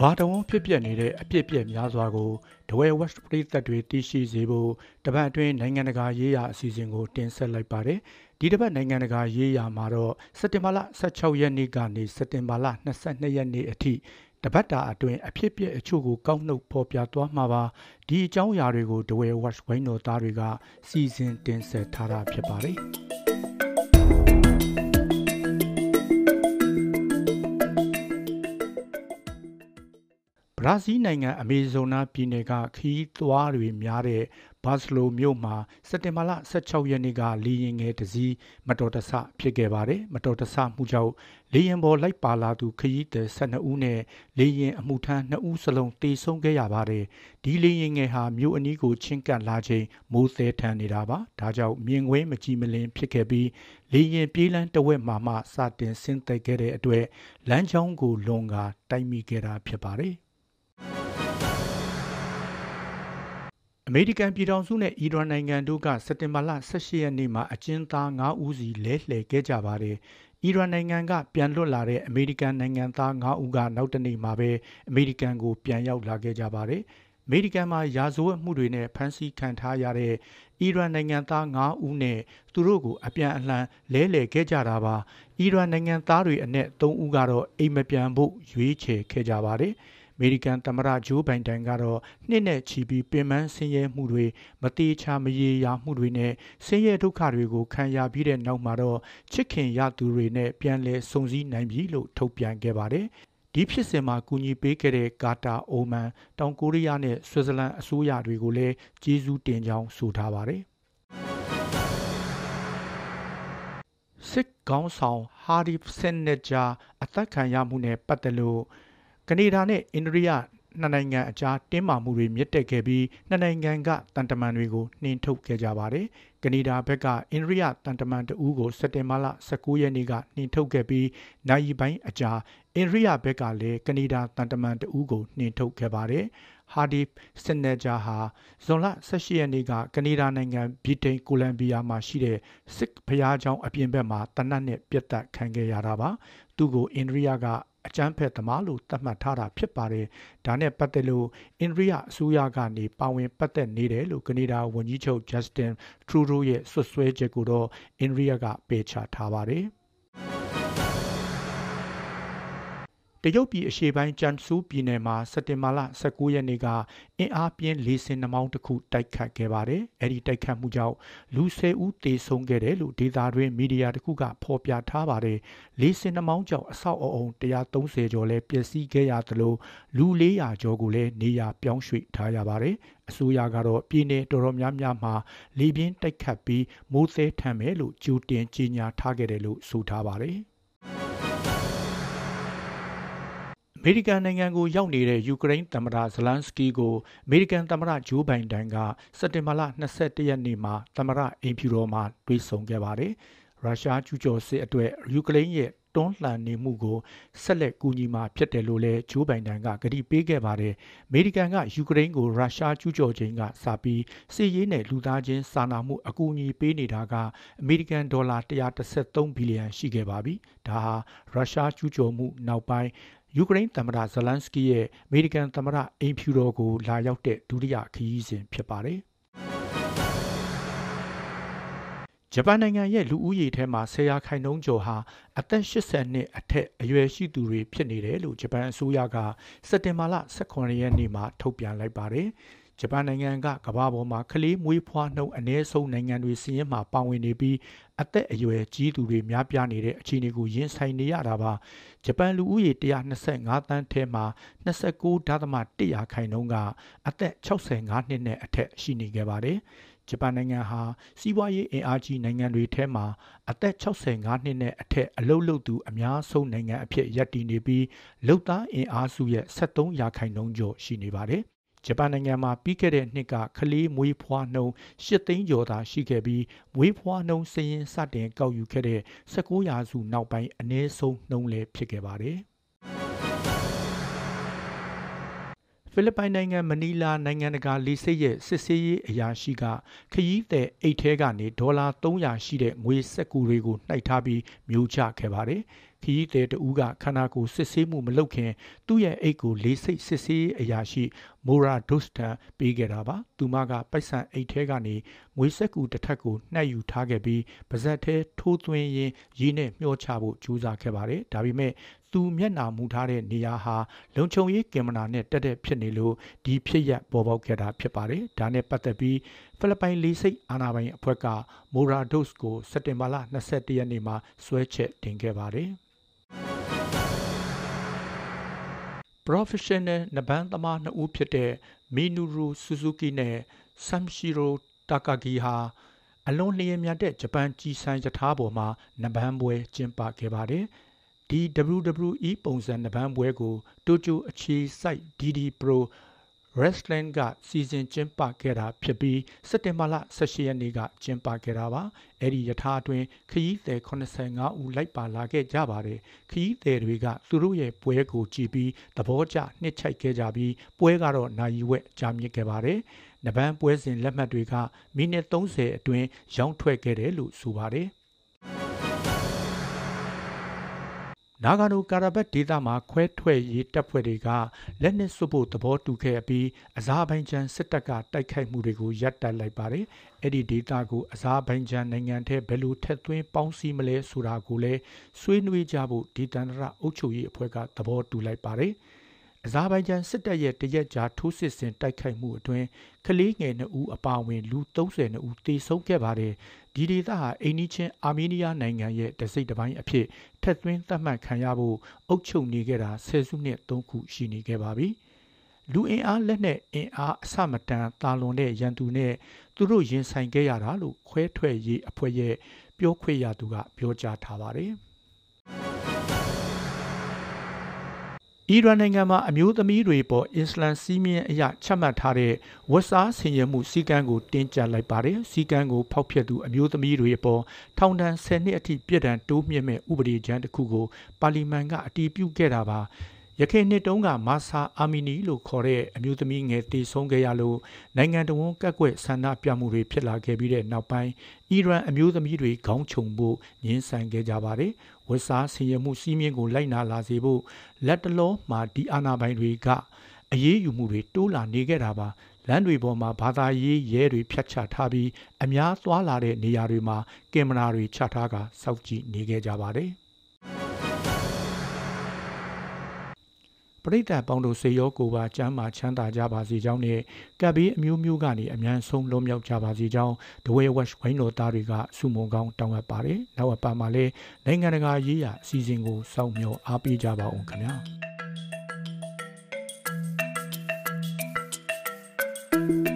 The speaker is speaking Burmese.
ဘာတဝန်းဖြစ်ပျက်နေတဲ့အပြစ်ပြက်များစွာကိုဒဝဲ West ပြည်သက်တွေသိရှိစေဖို့တပတ်အတွင်းနိုင်ငံတကာရေးရာအစီအစဉ်ကိုတင်ဆက်လိုက်ပါတယ်။ဒီတပတ်နိုင်ငံတကာရေးရာမှာတော့စက်တင်ဘာလ16ရက်နေ့ကနေစက်တင်ဘာလ22ရက်နေ့အထိတပတ်တာအတွင်းအဖြစ်ပြက်အချို့ကိုကောက်နှုတ်ဖော်ပြသွားမှာပါဒီအကြောင်းအရာတွေကိုဒဝဲ West ဝိုင်းတော်သားတွေကစီစဉ်တင်ဆက်ထားတာဖြစ်ပါတယ်။ ရာဇီးနိုင်ငံအမေဇုန်နာပြည်နယ်ကခီးသွားတွေများတဲ့ဘာစလိုမြို့မှာစက်တင်ဘာလ16ရက်နေ့ကလေရင်ငယ်တစည်းမတော်တဆဖြစ်ခဲ့ပါတယ်မတော်တဆမှုကြောင့်လေရင်ပေါ်လိုက်ပါလာသူခရီးသည်12ဦးနဲ့လေရင်အမှုထမ်း2ဦးစလုံးတေဆုံးခဲ့ရပါတယ်ဒီလေရင်ငယ်ဟာမြို့အနီးကိုချင်းကပ်လာချိန်မိုးသဲထန်နေတာပါဒါကြောင့်မြင်ကွင်းမကြည်မလင်ဖြစ်ခဲ့ပြီးလေရင်ပြေးလန်းတဝက်မှာမှစတင်ဆင်းသက်ခဲ့တဲ့အတွက်လမ်းကြောင်းကိုလွန်ကာတိုက်မိခဲ့တာဖြစ်ပါတယ် အမေရိကန်ပြည်ထောင်စုနဲ့အီရန်နိုင်ငံတို့ကစက်တင်ဘာလ18ရက်နေ့မှာအကျဉ်းသား9ဦးစီလဲလှယ်ခဲ့ကြပါတယ်။အီရန်နိုင်ငံကပြန်လွတ်လာတဲ့အမေရိကန်နိုင်ငံသား9ဦးကနောက်တနေ့မှာပဲအမေရိကန်ကိုပြန်ရောက်လာခဲ့ကြပါတယ်။အမေရိကန်မှာရာဇဝတ်မှုတွေနဲ့ဖမ်းဆီးခံထားရတဲ့အီရန်နိုင်ငံသား9ဦးနဲ့သူတို့ကိုအပြန်အလှန်လဲလှယ်ခဲ့ကြတာပါ။အီရန်နိုင်ငံသားတွေအနက်3ဦးကတော့အိမ်မပြန်ဖို့ရွေးချယ်ခဲ့ကြပါတယ်။အ မေရိကန်သမ္မတဂျိုးဘိုင်ဒန်ကတော့နှစ်နဲ့ချီပြီးပင်ပန်းဆင်းရဲမှုတွေမတိချာမရေရာမှုတွေနဲ့ဆင်းရဲဒုက္ခတွေကိုခံရပြီးတဲ့နောက်မှာတော့ချစ်ခင်ရသူတွေနဲ့ပြန်လည်ဆုံစည်းနိုင်ပြီလို့ထုတ်ပြန်ခဲ့ပါတယ်ဒီဖြစ်စဉ်မှာကူညီပေးခဲ့တဲ့ကာတာအိုမန်တောင်ကိုရီးယားနဲ့ဆွစ်ဇာလန်အစိုးရတွေကိုလည်းကျေးဇူးတင်ကြောင်းဆိုထားပါတယ်စစ်ကောင်းဆောင်ဟာဒီဖ်စင်နဂျာအသက်ခံရမှုနဲ့ပတ်သက်လို့ ကနေဒါနဲ့အိန္ဒိယနှစ်နိုင်ငံအကြားတင်းမာမှုတွေမြင့်တက်ခဲ့ပြီးနှစ်နိုင်ငံကတန်တမန်တွေကိုနှင်ထုတ်ခဲ့ကြပါတယ်။ကနေဒါဘက်ကအိန္ဒိယတန်တမန်တဦးကိုစက်တင်ဘာလ19ရက်နေ့ကနှင်ထုတ်ခဲ့ပြီးနိုင်ပိုင်းအကြားအိန္ဒိယဘက်ကလည်းကနေဒါတန်တမန်တဦးကိုနှင်ထုတ်ခဲ့ပါတယ်။ဟာဒီစင်နေဂျာဟာဇွန်လ18ရက်နေ့ကကနေဒါနိုင်ငံဗြိတိန်ကိုလံဘီယာမှာရှိတဲ့စစ်ဖျားချောင်းအပြင်ဘက်မှာတနတ်နဲ့ပြတ်တက်ခံခဲ့ရတာပါ။သူ့ကိုအိန္ဒိယက အကြမ်းဖက်သမားလို့သတ်မှတ်ထားတာဖြစ်ပါတယ်။ဒါနဲ့ပတ်သက်လို့အိန္ဒိယအစိုးရကနေပါဝင်ပတ်သက်နေတယ်လို့ကနေဒါဝန်ကြီးချုပ် Justin Trudeau ရဲ့ဆွဆွဲချက်ကိုတော့အိန္ဒိယကပယ်ချထားပါတယ်။ တရုတ်ပြည်အရှေ့ပိုင်းကျန်ဆူပြည်နယ်မှာစက်တင်ဘာလ19ရက်နေ့ကအင်အားပြင်းလေဆင်နှမောင်းတစ်ခုတိုက်ခတ်ခဲ့ပါတယ်။အဲဒီတိုက်ခတ်မှုကြောင့်လူ10ဦးသေဆုံးခဲ့တယ်လို့ဒေသတွင်းမီဒီယာတစ်ခုကဖော်ပြထားပါတယ်။လေဆင်နှမောင်းကြောင့်အဆောက်အအုံ130ကျော်လည်းပျက်စီးခဲ့ရသလိုလူ400ကျော်ကိုလည်းနေရာပြောင်းရွှေ့ထားရပါတယ်။အစိုးရကတော့ပြည်내တော်တော်များများမှာလေပြင်းတိုက်ခတ်ပြီးမိုးသဲထန်မယ်လို့ကြိုတင်ကြေညာထားခဲ့တယ်လို့ဆိုထားပါတယ်။ မေရိကန်နိုင်ငံကိုရောက်နေတဲ့ယူကရိန်းသမ္မတဇလန်စကီကိုအမေရိကန်သမ္မတဂျိုးဘိုင်ဒန်ကစက်တင်ဘာလ22ရက်နေ့မှာသမ္မတအိမ်ဖြူတော်မှာတွေ့ဆုံခဲ့ပါတယ်။ရုရှားကျူးကျော်စစ်အတွက်ယူကရိန်းရဲ့တွန်းလှန်နေမှုကိုဆက်လက်ကူညီမှာဖြစ်တယ်လို့လည်းဂျိုးဘိုင်ဒန်ကကတိပေးခဲ့ပါတယ်။အမေရိကန်ကယူကရိန်းကိုရုရှားကျူးကျော်ခြင်းကစပြီးစစ်ရေးနဲ့လူသားချင်းစာနာမှုအကူအညီပေးနေတာကအမေရိကန်ဒေါ်လာ133ဘီလီယံရှိခဲ့ပါပြီ။ဒါဟာရုရှားကျူးကျော်မှုနောက်ပိုင်း ယူကရိန်းသမ္မတဇလန်စကီရဲ့အမေရိကန်သမ္မတအိမ်ဖြူတော်ကိုလာရောက်တဲ့ဒုတိယခရီးစဉ်ဖြစ်ပါတယ်။ဂျပန်နိုင်ငံရဲ့လူဦးရေထဲမှာဆယ်ရာခိုင်နှုန်းကျော်ဟာအသက်80နှစ်အထက်အရွယ်ရှိသူတွေဖြစ်နေတယ်လို့ဂျပန်အစိုးရကစက်တင်ဘာလ18ရက်နေ့မှာထုတ်ပြန်လိုက်ပါတယ်။ဂျပန်နိုင်ငံကကမ္ဘာပေါ်မှာကလေးမွေးဖွားနှုန်းအနည်းဆုံးနိုင်ငံတွေစီးရင်မှာပါဝင်နေပြီး အသက်အရွယ်ကြီးသူတွေများပြားနေတဲ့အခြေအနေကိုရင်ဆိုင်နေရတာပါဂျပန်လူဦးရေ125သန်းထဲမှာ29.1ရာခိုင်နှုန်းကအသက်65နှစ်နဲ့အထက်ရှိနေခဲ့ပါတယ်ဂျပန်နိုင်ငံဟာစီးပွားရေးအင်အားကြီးနိုင်ငံတွေထဲမှာအသက်65နှစ်နဲ့အထက်အလုလုသူအများဆုံးနိုင်ငံအဖြစ်ရပ်တည်နေပြီးလုံသားအင်အားစုရဲ့73ရာခိုင်နှုန်းကျော်ရှိနေပါတယ် ဂျပန်နိုင်ငံမှာပြီးခဲ့တဲ့နှစ်ကကလေးမွေးဖွားနှုန်း၈သိန်းကျော်သာရှိခဲ့ပြီးမွေးဖွားနှုန်းစည်ရင်စတင်ကောက်ယူခဲ့တဲ့19ရာစုနောက်ပိုင်းအနည်းဆုံးနှုန်းလည်းဖြစ်ခဲ့ပါတယ်။ဖိလစ်ပိုင်နိုင်ငံမနီလာနိုင်ငံတကာလေဆိပ်ရဲ့စစ်ဆေးရေးအရာရှိကခရီးသည်အိတ်ထဲကနေဒေါ်လာ300ရှိတဲ့ငွေစက်ကူတွေကိုနှိုက်ထားပြီးမျိုးချခဲ့ပါတယ်။ ခရီးသည်တဦးကခန္ဓာကိုယ်စစ်ဆေးမှုမလုပ်ခင် သူ့ရဲ့အိတ်ကိုလေးစိတ်စစ်ဆေးအရာရှိ မိုရာဒုစတန်ပေးခဲ့တာပါသူမကပိုက်ဆံအိတ်ထဲကနေငွေစက်ကူတစ်ထပ်ကိုနှက်ယူထားခဲ့ပြီးပါဇက်ထဲထိုးသွင်းရင်းရင်းနဲ့မျှောချဖို့ကြိုးစားခဲ့ပါတယ်ဒါပေမဲ့သူမျက်နှာမူထားတဲ့နေရာဟာလုံခြုံရေးကင်မရာနဲ့တက်တဲ့ဖြစ်နေလို့ဒီဖြစ်ရပ်ပေါ်ပေါက်ခဲ့တာဖြစ်ပါတယ်ဒါနဲ့ပတ်သက်ပြီးဖိလစ်ပိုင်လေးစိတ်အာဏာပိုင်အဖွဲ့ကမိုရာဒိုစ်ကိုစက်တင်ဘာလ22ရက်နေ့မှာဆွဲချက်တင်ခဲ့ပါတယ် professional နဘန်းသမားနှစ်ဦးဖြစ်တဲ့မီနူရူဆူဇူကီနဲ့ဆမ်ရှီရိုတာကာဂီဟာအလွန်လျင်မြတ်တဲ့ဂျပန်ကြီးစံယထာပေါ်မှာနဘန်းပွဲကျင်းပခဲ့ပါတယ်ဒီ WWE ပုံစံနဘန်းပွဲကိုတိုကျိုအခြေစိုက် DD Pro Wrestling ကစီစဉ်ကျင်းပခဲ့တာဖြစ်ပြီးစက်တင်ဘာလ18ရက်နေ့ကကျင်းပခဲ့တာပါအဲ့ဒီယထာအတွင်းခရီးသည်85ဦးလိုက်ပါလာခဲ့ကြပါတယ်ခရီးသည်တွေကသူတို့ရဲ့ပွဲကိုကြည့်ပြီးသဘောကျနှစ်ချိုက်ခဲ့ကြပြီးပွဲကတော့နိုင်ဝက်ကြာမြင့်ခဲ့ပါတယ်နဗန်းပွဲစဉ်လက်မှတ်တွေကမိနစ်30အတွင်းရောင်းထွက်ခဲ့တယ်လို့ဆိုပါတယ် နာဂါနိုကာရာဘတ်ဒေသမှာခွဲထွက်ရေးတပ်ဖွဲ့တွေကလက်နက်စွပ်ဖို့သဘောတူခဲ့ပြီးအဇာဘိုင်ဂျန်စစ်တပ်ကတိုက်ခိုက်မှုတွေကိုရပ်တန့်လိုက်ပါတယ်။အဲ့ဒီဒေသကိုအဇာဘိုင်ဂျန်နိုင်ငံထဲဘယ်လိုထက်သွင်းပေါင်းစည်းမလဲဆိုတာကိုလည်းဆွေးနွေးကြဖို့ဒီတန်ရအုပ်ချုပ်ရေးအဖွဲ့ကသဘောတူလိုက်ပါတယ်။အဇာဘိုင်ဂျန်စစ်တပ်ရဲ့တရက်ကြာထိုးစစ်ဆင်တိုက်ခိုက်မှုအတွင်းကလေးငယ်2ဦးအပါအဝင်လူ32ဦးသေဆုံးခဲ့ပါတယ်။ ဒီဒေသဟာအိန္ဒိချင်းအာမေးနီးယားနိုင်ငံရဲ့တစိမ့်တစ်ပိုင်းအဖြစ်ထက်သွင်းသတ်မှတ်ခံရဖို့အုပ်ချုပ်နေခဲ့တာဆယ်စုနှစ်၃ခုရှိနေခဲ့ပါပြီ။လူအင်အားလက်နဲ့အင်အားအဆမတန်တာလွန်တဲ့ရန်သူနဲ့သူတို့ရင်ဆိုင်ခဲ့ရတာလို့ခွဲထွက်ရေးအဖွဲ့ရဲ့ပြောခွင့်ရသူကပြောကြားထားပါတယ်။ အီရန်နိုင်ငံမှာအမျိုးသမီးတွေပေါ်အစ္စလမ်စီးမြင်အရချမှတ်ထားတဲ့ဝတ်စားဆင်ရမှုစည်းကမ်းကိုတင်းကျပ်လိုက်ပါတယ်။စည်းကမ်းကိုဖောက်ဖျက်သူအမျိုးသမီးတွေပေါ်ထောင်ဒဏ်10နှစ်အထိပြစ်ဒဏ်တိုးမြင့်မဲ့ဥပဒေကြမ်းတစ်ခုကိုပါလီမန်ကအတည်ပြုခဲ့တာပါ။ရခိုင်နှစ်တုန်းကမာဆာအာမီနီလို့ခေါ်တဲ့အမျိုးသမီးငယ်တည်ဆုံးခဲ့ရလို့နိုင်ငံတော်ကက်ကွက်ဆန္ဒပြမှုတွေဖြစ်လာခဲ့ပြီးတဲ့နောက်ပိုင်းအီရန်အမျိုးသမီးတွေခေါင်းခြုံဖို့ညှင်းဆန်ခဲ့ကြပါတယ် ဝက်စားဆင်ရမှုစီးမြင့်ကိုလိုက်နာလာစေဖို့လက်တလောမှာဒီအာဏာပိုင်တွေကအရေးယူမှုတွေတိုးလာနေခဲ့တာပါလမ်းတွေပေါ်မှာဘာသာရေးရဲတွေဖြတ်ချထားပြီးအများသွားလာတဲ့နေရာတွေမှာကင်မရာတွေချထားကစောင့်ကြည့်နေခဲ့ကြပါတယ် ပရိသတ်ပေါင်းတို့စေရောကိုပါကျမ်းမာချမ်းသာကြပါစေကြောင်းနဲ့ကပ်ဘေးအမျိုးမျိုးကနေအမြန်ဆုံးလွတ်မြောက်ကြပါစေကြောင်းဒဝဲဝက်ဝိုင်းတော်သားတွေကစုမုံကောင်းတောင်းအပ်ပါတယ်။နောက်အပတ်မှာလည်းနိုင်ငံတကာရေးရာအစီအစဉ်ကိုစောင့်မျှော်အားပေးကြပါဦးခင်ဗျာ။